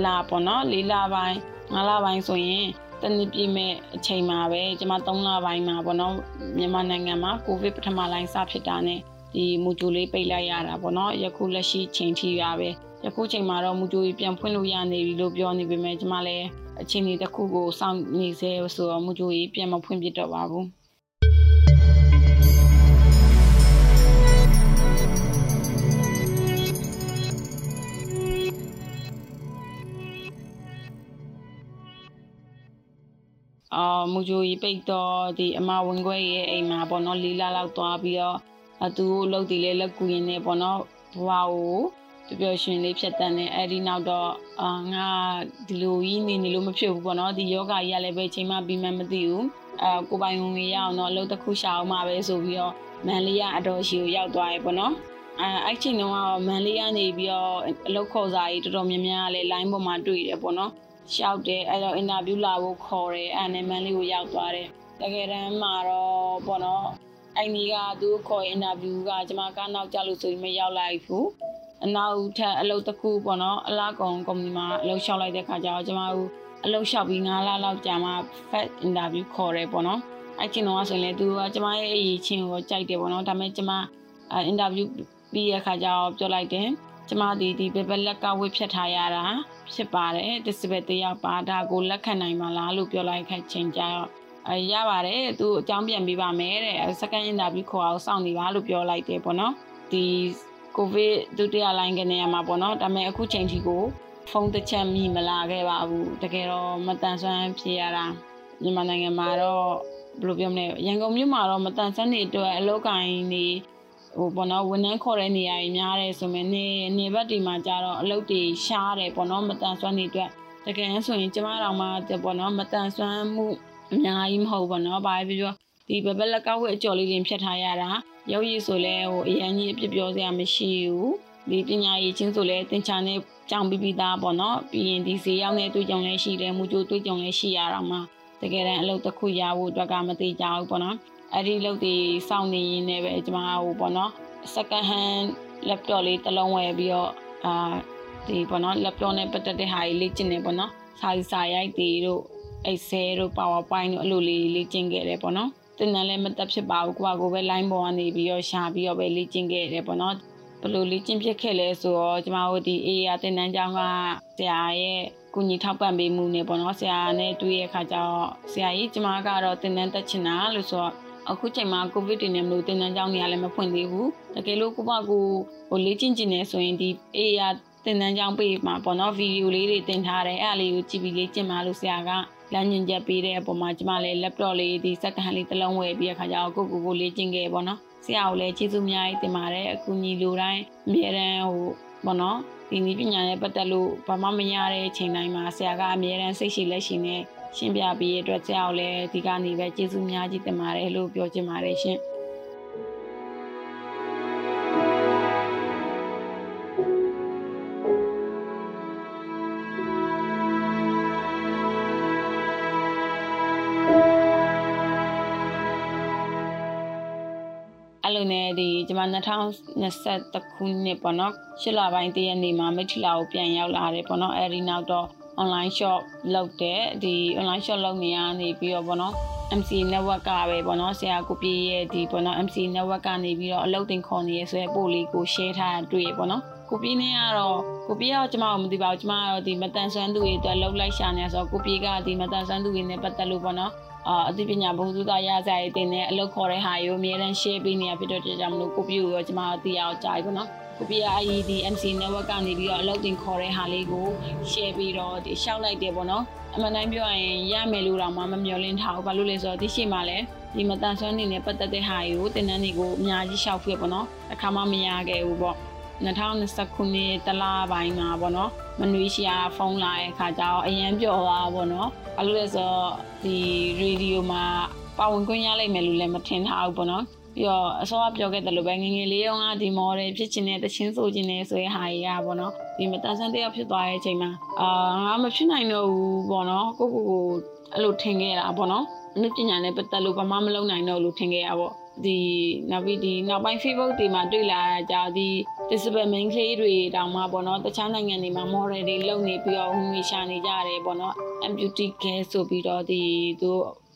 လာပေါ့နော်၄လပိုင်း၅လပိုင်းဆိုရင်တနည်းပြည့်မဲ့အချိန်မှာပဲကျွန်မ၃လပိုင်းမှာပေါ့နော်မြန်မာနိုင်ငံမှာကိုဗစ်ပထမလိုင်းစဖြစ်တာနဲ့ဒီမူဂျိုလေးပိတ်လိုက်ရတာပေါ့နော်ယခုလက်ရှိချိန်ထိရပဲယခုချိန်မှာတော့မူဂျိုကြီးပြန်ဖွင့်လို့ရနေပြီလို့ပြောနေပေမဲ့ကျမလည်း အချိန်ဒီတစ်ခုကိုစောင့်နေစေဆိုတော့မူဂျိုကြီးပြန်မဖွင့်ပြတော့ပါဘူးအာမူဂျိုကြီးပိတ်တော့ဒီအမဝင်ခွဲရဲ့အိမ်မှာပေါ့နော်လေးလာလောက်သွားပြီးတော့အသူလှုပ်တည်လဲလက်ကူရင်နေပေါ့နော်ဘဝကို ပျော်ပျော်ရွှင်လေးဖြတ်တန်းနေအဲ့ဒီနောက်တော့အာငါဒီလိုကြီးနေနေလို့မဖြစ်ဘူးပေါ့နော်ဒီယောဂကြီးကလည်းပဲချိန်မှပြီးမှမသိဘူးအာကိုပိုင်ဝင်ရအောင်တော့အလုပ်တစ်ခုရှာအောင်မှာပဲဆိုပြီးတော့မန်လေးကအတော်ရှိကိုရောက်သွားရေပေါ့နော်အဲအဲ့ချိန်တုန်းကတော့မန်လေးကနေပြီးတော့အလုပ်ခေါ်စာကြီးတော်တော်များများလည်း line ပေါ်မှာတွေ့တယ်ပေါ့နော်ရှောက်တယ်အဲ့တော့အင်တာဗျူးလာဖို့ခေါ်တယ်အဲ့နဲ့မန်လေးကိုရောက်သွားတယ်တကယ်တမ်းမှာတော့ပေါ့နော်အဲ့ဒီကသူခေါ်အင်တာဗျူးကကျွန်မကနောက်ကြလို့ဆိုပြီးမရောက်လိုက်ဘူး အနောက်ထပ်အလုပ်တစ်ခုပေါ့နော်အလားကောင်ကုမ္ပဏီမှာအလုပ်လျှောက်လိုက်တဲ့ခါကျတော့ကျွန်မတို့အလုပ်လျှောက်ပြီး9လလောက်ကြာမှ first interview ခေါ်တယ်ပေါ့နော်အဲ့ချင်းတော့ဆိုရင်လေသူကကျွန်မရဲ့အရေးချင်းကိုကြိုက်တယ်ပေါ့နော်ဒါပေမဲ့ကျွန်မအင်တာဗျူးပြီးရခါကျတော့ပြောလိုက်တယ်ကျမဒီဒီဘယ်ဘက်လက်ကဝစ်ဖြတ်ထားရတာဖြစ်ပါတယ်ဒီစပက်တယောက်ပါဒါကိုလက်ခံနိုင်မှာလားလို့ပြောလိုက်ခိုက်ချင်းကြတော့အဲရပါတယ်သူအကြောင်းပြန်ပေးပါမယ်တဲ့ second interview ခေါ်အောင်စောင့်နေပါလို့ပြောလိုက်တယ်ပေါ့နော်ဒီ ကိုဗစ်ဒုတိယလိုင်းကနေရမှာပေါ့နော်ဒါပေမဲ့အခုချိန်ထိကိုဖုန်းတစ်ချက်မိမလာခဲ့ပါဘူးတကယ်တော့မတန်ဆွမ်းဖြစ်ရတာမြန်မာနိုင်ငံမှာတော့ဘယ်လိုပြောမလဲရန်ကုန်မြို့မှာတော့မတန်ဆွမ်းနေအတွက်အလောက်ကိုင်းနေဟိုပေါ့နော်ဝန်ထမ်းခေါ်တဲ့နေရာကြီးများတယ်ဆိုမှနေနေဘက်ဒီမှာကြတော့အလုပ်တွေရှားတယ်ပေါ့နော်မတန်ဆွမ်းနေအတွက်တကယ်ဆိုရင်ကျမတို့မှပေါ့နော်မတန်ဆွမ်းမှုအများကြီးမဟုတ်ပေါ့နော်ဘာပဲပြောဒီဘဘလကောက်ဝဲအကျော်လေးတွေဖြတ်ထားရတာရုပ်ရည်ဆိုလဲဟိုအရန်ကြီးအပြပြောစရာမရှိဘူးဒီပညာရေးချင်းဆိုလဲသင်္ချာနဲ့ကြောင်ပြီးပြီးသားပေါ့နော်ပြီးရင်ဒီဈေးရောက်တဲ့တွေ့ကြုံလဲရှိတယ်မူကြိုတွေ့ကြုံလဲရှိရတာမှတကယ်တမ်းအလုပ်တစ်ခုရဖို့အတွက်ကမသေးကြဘူးပေါ့နော်အဲ့ဒီလုပ်တွေစောင့်နေရင်းနဲ့ပဲကျွန်မဟိုပေါ့နော် second hand laptop လေးတစ်လုံးဝယ်ပြီးတော့အာဒီပေါ့နော် laptop နဲ့ပတ်သက်တဲ့ဟာကြီးလေ့ကျင့်နေပေါ့နော်စာစာရိုက်တွေတို့ Excel တို့ PowerPoint တို့အလိုလေးလေ့ကျင့်ခဲ့တယ်ပေါ့နော် တင်တန်းလည်းမတက်ဖြစ်ပါဘူးကိုကကိုပဲ line ပေါ်ကနေပြီးတော့ရှာပြီးတော့ပဲလေ့ကျင့်ခဲ့တယ်ပေါ့နော်ဘယ်လိုလေ့ကျင့်ဖြစ်ခဲ့လဲဆိုတော့ကျမတို့ဒီ AA တင်တန်းကျောင်းကဆရာရဲ့ကုညီထောက်ပံ့ပေးမှုနဲ့ပေါ့နော်ဆရာနဲ့တွေ့ရခါကျတော့ဆရာကြီးကျမကတော့တင်တန်းတက်ချင်တာလို့ဆိုတော့အခုချိန်မှာကိုဗစ်တင်နေမလို့တင်တန်းကျောင်းနေရလည်းမဖွင့်သေးဘူးတကယ်လို့ကိုကကိုဟိုလေ့ကျင့်ကျင်နေဆိုရင်ဒီ AA တင်တန်းကျောင်းပေးမှာပေါ့နော်ဗီဒီယိုလေးတွေတင်ထားတယ်အဲ့အလေးကိုကြည့်ပြီးလေ့ကျင့်ပါလို့ဆရာက လမ်းညွှန်ချက်ပေးတဲ့အပေါ်မှာကျမလည်း laptop လေးဒီ second hand လေးတစ်လုံးဝယ်ပြီးအခါကျတော့ကိုကိုကိုလေ့ကျင့်ခဲ့ပေါ့နော်ဆရာကိုလည်းကျေးဇူးအများကြီးတင်ပါတယ်အခုညီလိုတိုင်းအမြဲတမ်းဟိုပေါ့နော်ဒီနည်းပညာနဲ့ပတ်သက်လို့ဘာမှမရတဲ့အချိန်တိုင်းမှာဆရာကအမြဲတမ်းစိတ်ရှိလက်ရှိနဲ့ရှင်းပြပေးရတဲ့အတွက်ဆရာကိုလည်းဒီကနေပဲကျေးဇူးများကြီးတင်ပါတယ်လို့ပြောချင်ပါတယ်ရှင် မ2021ခုနှစ်ပေါ့နော်ရှစ်လပိုင်းတရက်နေ့မှာမိထီလာကိုပြန်ရောက်လာတယ်ပေါ့နော်အဲ့ဒီနောက်တော့ online shop လုပ်တယ်ဒီ online shop လုပ်နေရနေပြီးတော့ပေါ့နော် MC network ကပဲပေါ့နော်ဆရာကိုပြေးရဲ့ဒီပေါ့နော် MC network ကနေပြီးတော့အလုပ်တင်ခေါ်နေရဆိုရဲပို့လေးကို share ထားတာတွေ့ရပေါ့နော်ကိုပြေးနေကတော့ကိုပြေးကတော့ကျမတို့မသိပါဘူးကျမကတော့ဒီမတန်ဆွမ်းသူတွေအတွက်လှုပ်လိုက်ရှာနေဆိုတော့ကိုပြေးကဒီမတန်ဆွမ်းသူတွေနဲ့ပတ်သက်လို့ပေါ့နော် အာအသိပညာဘုံသူသားရကြရတဲ့နဲ့အလုပ်ခေါ်တဲ့ဟာကိုအများတန်း share ပေးနေရဖြစ်တော့ကြောင့်မလို့ကိုပြေးကိုရောကျမတို့သိအောင်ကြားပြီပေါ့နော်ကိုပြအာ ID MC network ကနေပြီးတော့အလုပ်တင်ခေါ်တဲ့ဟာလေးကို share ပြီးတော့ဒီရှောက်လိုက်တယ်ပေါ့နော်အမှန်တိုင်းပြောရင်ရမယ်လို့တော့မှမမျှော်လင့်ထားဘူးဘာလို့လဲဆိုတော့ဒီရှိမှလည်းဒီမတန်ဆွမ်းနေနဲ့ပတ်သက်တဲ့ဟာတွေကိုတင်တန်းတွေကိုအများကြီးရှောက်ဖြစ်ပေါ့နော်အခါမှမရခဲ့ဘူးပေါ့2020ခုနှစ်တလပိုင်းမှာပေါ့နော်မနွေးရှာဖုန်းလာတဲ့အခါကျတော့အရန်ပျော်သွားပေါ့နော် ဘာလို့လဲဆိုတော့ဒီရေဒီယိုမှာပါဝင်ခွင့်ရလိမ့်မယ်လို့လည်းမထင်ထားဘူးပေါ့နော်ပြီးတော့အစောကပြောခဲ့တယ်လို့ပဲငငယ်လေးတုန်းကဒီ model ဖြစ်ချင်တဲ့တချင်းဆိုချင်တဲ့ဆိုရဲဟာကြီးอ่ะပေါ့နော်ဒီမတန်ဆန်းတယောက်ဖြစ်သွားတဲ့အချိန်မှာအာငါမဖြစ်နိုင်တော့ဘူးပေါ့နော်ကိုကိုကိုအဲ့လိုထင်ခဲ့တာပေါ့နော်အနုပညာနဲ့ပတ်သက်လို့ဘာမှမလုပ်နိုင်တော့လို့ထင်ခဲ့ရပေါ့ ဒီနောက်ပြီးဒီနောက်ပိုင်း Facebook တွေမှာတွေ့လာကြဒီ disable main ကလေးတွေတောင်မှပေါ့နော်တခြားနိုင်ငံတွေမှာ model တွေလုပ်နေပြီးတော့ဟိုငွေရှာနေကြတယ်ပေါ့နော် amputee care ဆိုပြီးတော့ဒီသူ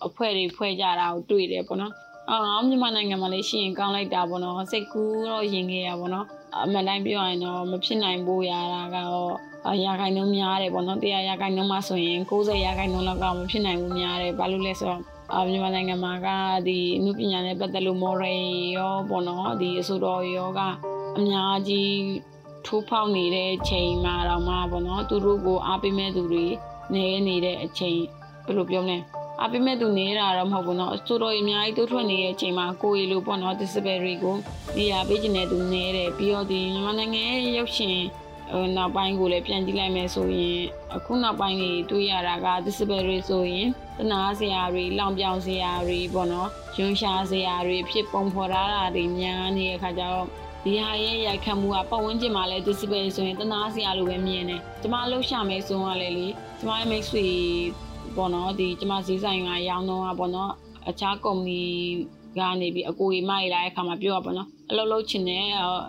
အဖွဲ့တွေဖွဲ့ကြတာကိုတွေ့တယ်ပေါ့နော်အော်မြန်မာနိုင်ငံမှာလည်းရှိရင်ကောင်းလိုက်တာပေါ့နော်စိတ်ကူးတော့ရင်ခဲ့ရပါတော့အမှန်တိုင်းပြောရရင်တော့မဖြစ်နိုင်ဘူးရတာကတော့ရာခိုင်နှုန်းများတယ်ပေါ့နော်တရားရာခိုင်နှုန်းမှဆိုရင်60ရာခိုင်နှုန်းလောက်ကမဖြစ်နိုင်ဘူးများတယ်ဘာလို့လဲဆိုတော့ အာမြန်မာနိုင်ငံမှာကဒီအမှုပညာနဲ့ပတ်သက်လို့ moral ရောပေါ့နော်ဒီအစိုးရရောကအများကြီးထိုးဖောက်နေတဲ့အချိန်မှာတော့မှပေါ့နော်သူတို့ကိုအားပေးမဲ့သူတွေနေနေတဲ့အချိန်ဘယ်လိုပြောမလဲအားပေးမဲ့သူနေတာတော့မဟုတ်ဘူးနော်အစိုးရအများကြီးတိုးထွက်နေတဲ့အချိန်မှာကိုယ်ရီလိုပေါ့နော် disability ကိုနေရာပေးခြင်းနဲ့သူနေတယ်ပြီးတော့ဒီမြန်မာနိုင်ငံရဲ့ရုပ်ရှင်နောက်ပိုင်းကိုလည်းပြန်ကြည့်လိုက်မယ်ဆိုရင်အခုနောက်ပိုင်းတွေတွေ့ရတာက disability ဆိုရင် တနာစရာတွေလောင်ပြောင်စရာတွေပေါ့နော်ယွန်းရှာစရာတွေဖြစ်ပုံဖော်ထားတာတွေများနေတဲ့အခါကျတော့ဒီဟာရဲ့ရိုက်ခတ်မှုကပတ်ဝန်းကျင်မှာလည်း disability ဆိုရင်တနာစရာလိုပဲမြင်တယ်။ကျမလှုပ်ရှားမယ်ဆိုရင်လည်းလေကျမရဲ့မိတ်ဆွေပေါ့နော်ဒီကျမဈေးဆိုင်ကရောင်းတော့ပေါ့နော်အခြားကုမ္ပဏီကနေပြီးအကိုကြီးမကြီးလာတဲ့အခါမှာပြောရပါတော့အလုပ်လုပ်ချင်တယ်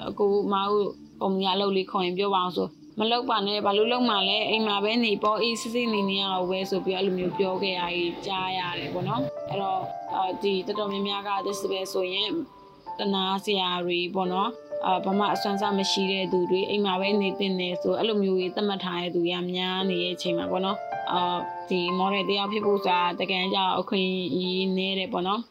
အကိုမဟုတ်ကုမ္ပဏီအလုပ်လေးခေါ်ရင်ပြောပါအောင်ဆို မလုပ်ပါနဲ့ဘာလို့လုပ်မှလဲအိမ်မှာပဲနေပေါ့အေးစစ်စစ်နေနေရအောင်ပဲဆိုပြီးအဲ့လိုမျိုးပြောခဲ့ရကြီးကြားရတယ်ပေါ့နော်အဲ့တော့ဒီတော်တော်များများက disable ဆိုရင်တနာစရာတွေပေါ့နော်အာဘာမှအစွမ်းစားမရှိတဲ့သူတွေအိမ်မှာပဲနေတင်နေဆိုအဲ့လိုမျိုးကြီးသတ်မှတ်ထားတဲ့သူရများနေတဲ့အချိန်မှာပေါ့နော်အာဒီ model တယောက်ဖြစ်ဖို့ဆိုတာတကယ်ကြောက်အခွင့်အရေးနေတယ်ပေါ့နော်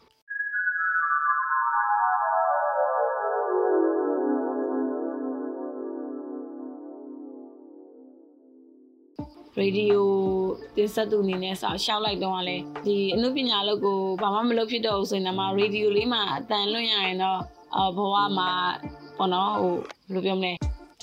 ရေဒီယိုတင်ဆက်သူအနေနဲ့ဆောက်ရှောက်လိုက်တော့လဲဒီအမှုပညာလုပ်ကိုဘာမှမလုပ်ဖြစ်တော့ဘူးဆိုရင်တော့ရေဒီယိုလေးမှာအတန်လွှင့်ရရင်တော့အဘဝမှာပေါ့နော်ဟိုဘယ်လိုပြောမလဲ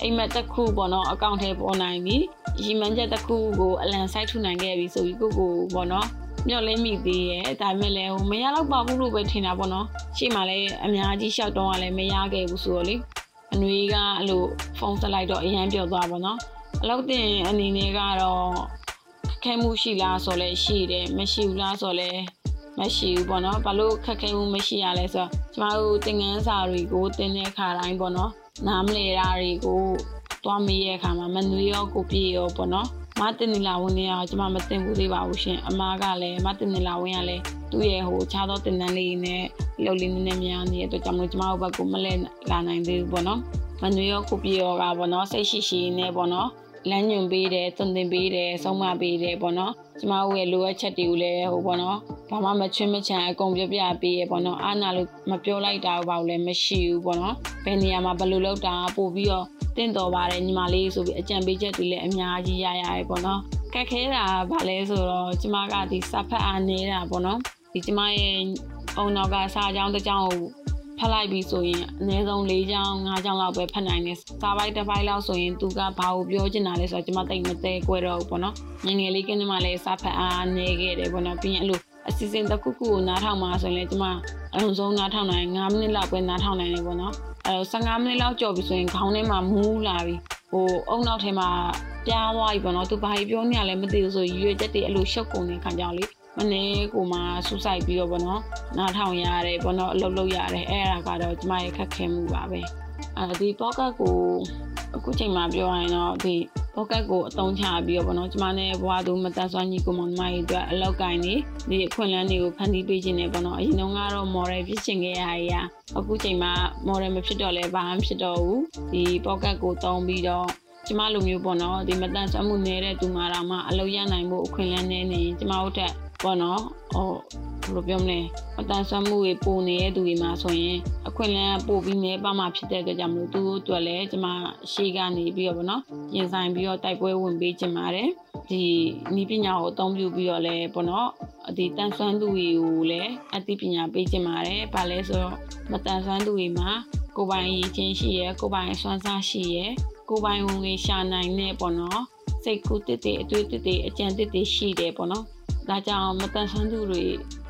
အိမ်မက်တစ်ခုပေါ့နော်အကောင့်ထဲပေါ်နိုင်ပြီရီမန်းချက်တစ်ခုကိုအလံဆိုင်ထူနိုင်ခဲ့ပြီဆိုပြီးကိုကိုပေါ့နော်မျောလင်းမိသေးရဲ့ဒါပေမဲ့လည်းဟိုမရတော့ပါဘူးလို့ပဲထင်တာပေါ့နော်ရှေ့မှာလည်းအများကြီးရှောက်တော့ကလည်းမရခဲ့ဘူးဆိုတော့လေအနွေးကအဲ့လိုဖုန်းဆက်လိုက်တော့အရန်ပြောသွားပါတော့ အလောက်တင်အနေနဲ့ကတော့ခဲမှုရှိလားဆိုလဲရှိတယ်မရှိဘူးလားဆိုလဲမရှိဘူးပေါ့နော်ဘာလို့ခက်ခဲမှုမရှိရလဲဆိုတော့ကျမတို့သင်ခန်းစာတွေကိုသင်တဲ့အခါတိုင်းပေါ့နော်နားမလည်တာတွေကိုသွားမေးရတဲ့အခါမှာမနွေရောကိုပြေရောပေါ့နော်မတင်နေလာဝင်နေအောင်ကျမမတင်ဘူးသေးပါဘူးရှင်အမားကလည်းမတင်နေလာဝင်ရလဲသူ့ရဲ့ဟိုခြားသောတင်တန်းလေးနဲ့လှုပ်လေးနည်းနည်းများနေတဲ့အတွက်ကြောင့်မလို့ကျမတို့ဘက်ကမလဲလာနိုင်သေးဘူးပေါ့နော်မနွေရောကိုပြေရောကပေါ့နော်စိတ်ရှိရှိနဲ့ပေါ့နော် လမ်းညွန်ပေးတယ်သွန်သင်ပေးတယ်ဆုံးမပေးတယ်ပေါ့နော်ကျမတို့ရဲ့လိုအပ်ချက်တွေကိုလည်းဟိုပေါ့နော်ဘာမှမချွင်းမချန်အကုန်ပြပြပေးရပေါ့နော်အားနာလို့မပြောလိုက်တာဘာလို့လဲမရှိဘူးပေါ့နော်ဘယ်နေရာမှာဘယ်လိုလုပ်တာပို့ပြီးတော့တင့်တော်ပါတယ်ညီမလေးဆိုပြီးအကြံပေးချက်တွေလည်းအများကြီးရရတယ်ပေါ့နော်ကက်ခဲတာဗာလဲဆိုတော့ကျမကဒီစာဖတ်အားနေတာပေါ့နော်ဒီကျမရဲ့အုံနောက်ကစာကြောင်းတစ်ကြောင်းကို ဖတ်လိုက်ပြီဆိုရင်အနည်းဆုံး၄ချောင်း၅ချောင်းလောက်ပဲဖတ်နိုင်တယ်။စာပိုက်တစ်ပိုက်လောက်ဆိုရင်သူကဘာကိုပြောချင်တာလဲဆိုတော့ကျွန်မတိတ်မသေးကွဲတော့ဘူးပေါ့နော်။ငငယ်လေးကင်းမှလည်းစာဖတ်အားနေခဲ့တယ်ပေါ့နော်။ပြီးရင်အဲ့လိုအစီအစဉ်တစ်ခုခုကိုနားထောင်မှာဆိုရင်လည်းကျွန်မအလုံးစုံနားထောင်နိုင်9မိနစ်လောက်ပဲနားထောင်နိုင်တယ်ပေါ့နော်။အဲ15မိနစ်လောက်ကြော်ပြီဆိုရင်ခေါင်းထဲမှာမူးလာပြီ။ဟိုအုံနောက်ထဲမှာပြားသွားပြီပေါ့နော်။သူဘာကြီးပြောနေရလဲမသိဘူးဆိုရွေချက်တွေအဲ့လိုရှုပ်ကုန်နေခံကြောင်လေ။ မနေ့ကိုမှစူးစိုက်ပြီးတော့ဗောနော်နားထောင်ရတယ်ဗောနော်အလုပ်လုပ်ရတယ်အဲ့ဒါကတော့ကျမရဲ့ခက်ခဲမှုပါပဲအဲဒီပေါ့ကတ်ကိုအခုချိန်မှာပြောရရင်တော့ဒီပေါ့ကတ်ကိုအသုံးချပြီးတော့ဗောနော်ကျမနဲ့ဘွားသူမတတ်ဆွမ်းကြီးကိုမောင်မကြီးအတွက်အလောက်ကင်နေဒီအခွင့်အလမ်းတွေကိုဖန်တီးပေးခြင်းနဲ့ဗောနော်အရင်တုန်းကတော့ model ဖြစ်ချင်ခဲ့ရရအခုချိန်မှာ model မဖြစ်တော့လဲဘာမှဖြစ်တော့ဘူးဒီပေါ့ကတ်ကိုသုံးပြီးတော့ကျမလိုမျိုးပေါ့နော်ဒီမတန်ဆွမ်းမှုနေတဲ့သူမှတော့မှအလုပ်ရနိုင်ဖို့အခွင့်အလမ်းနေနေကျမတို့တက် ပေါ့နော်ဟိုဘယ်လိုပြောမလဲအတန်ဆွမ်းမှုတွေပိုနေတဲ့သူတွေမှာဆိုရင်အခွင့်အလမ်းပိုပြီးနေပါမှဖြစ်တဲ့အတွက်ကြောင့်မလို့သူတို့အတွက်လည်းကျွန်မရှေ့ကနေပြီးတော့ဗောနော်ရင်ဆိုင်ပြီးတော့တိုက်ပွဲဝင်ပေးခြင်းပါတယ်ဒီဤပညာကိုအသုံးပြုပြီးတော့လည်းပေါ့နော်ဒီတန်ဆွမ်းသူတွေကိုလည်းအသိပညာပေးခြင်းပါတယ်။ဘာလဲဆိုတော့မတန်ဆွမ်းသူတွေမှာကိုယ်ပိုင်ရည်ချင်းရှိရယ်ကိုယ်ပိုင်စွမ်းစားရှိရယ်ကိုယ်ပိုင်ဝင်ငွေရှာနိုင်နေပေါ့နော်။စိတ်ကူးတစ်တစ်အတွေ့တစ်တစ်အကြံတစ်တစ်ရှိတယ်ပေါ့နော် ဒါကြောင့်မတန်ဆွမ်းသူတွေ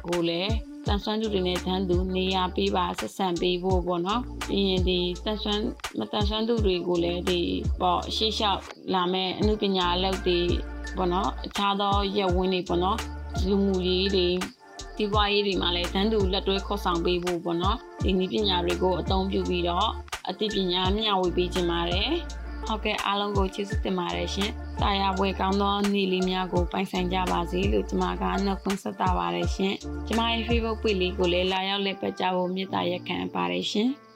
ကိုလည်းတန်ဆွမ်းသူတွေနဲ့တန်းသူနေရာပေးပါဆက်ဆံပေးဖို့ပေါ့နော်ပြီးရင်ဒီတန်ဆွမ်းမတန်ဆွမ်းသူတွေကိုလည်းဒီပေါ့ရှေ့လျှောက်လာမဲ့အမှုပညာအလုပ်တွေပေါ့နော်အခြားသောရက်ဝင်းတွေပေါ့နော်လူမှုရေးတွေဒီပွားရေးတွေမှာလည်းတန်းသူလက်တွဲခေါ်ဆောင်ပေးဖို့ပေါ့နော်ဒီနည်းပညာတွေကိုအသုံးပြုပြီးတော့အသိပညာမျှဝေပေးခြင်းပါတယ် ဟုတ်ကဲ့အားလုံးကိုကျေးဇူးတင်ပါတယ်ရှင်။တာယာပွဲကောင်းသောနေ့လေးများကိုပိုင်ဆိုင်ကြပါစေလို့ကျွန်မကနှုတ်ခွန်းဆက်တာပါတယ်ရှင်။ကျွန်မရဲ့ Facebook page လေးကိုလည်းလာရောက်လက်ပတ်ကြဖို့မေတ္တာရက်ခံပါတယ်ရှင်။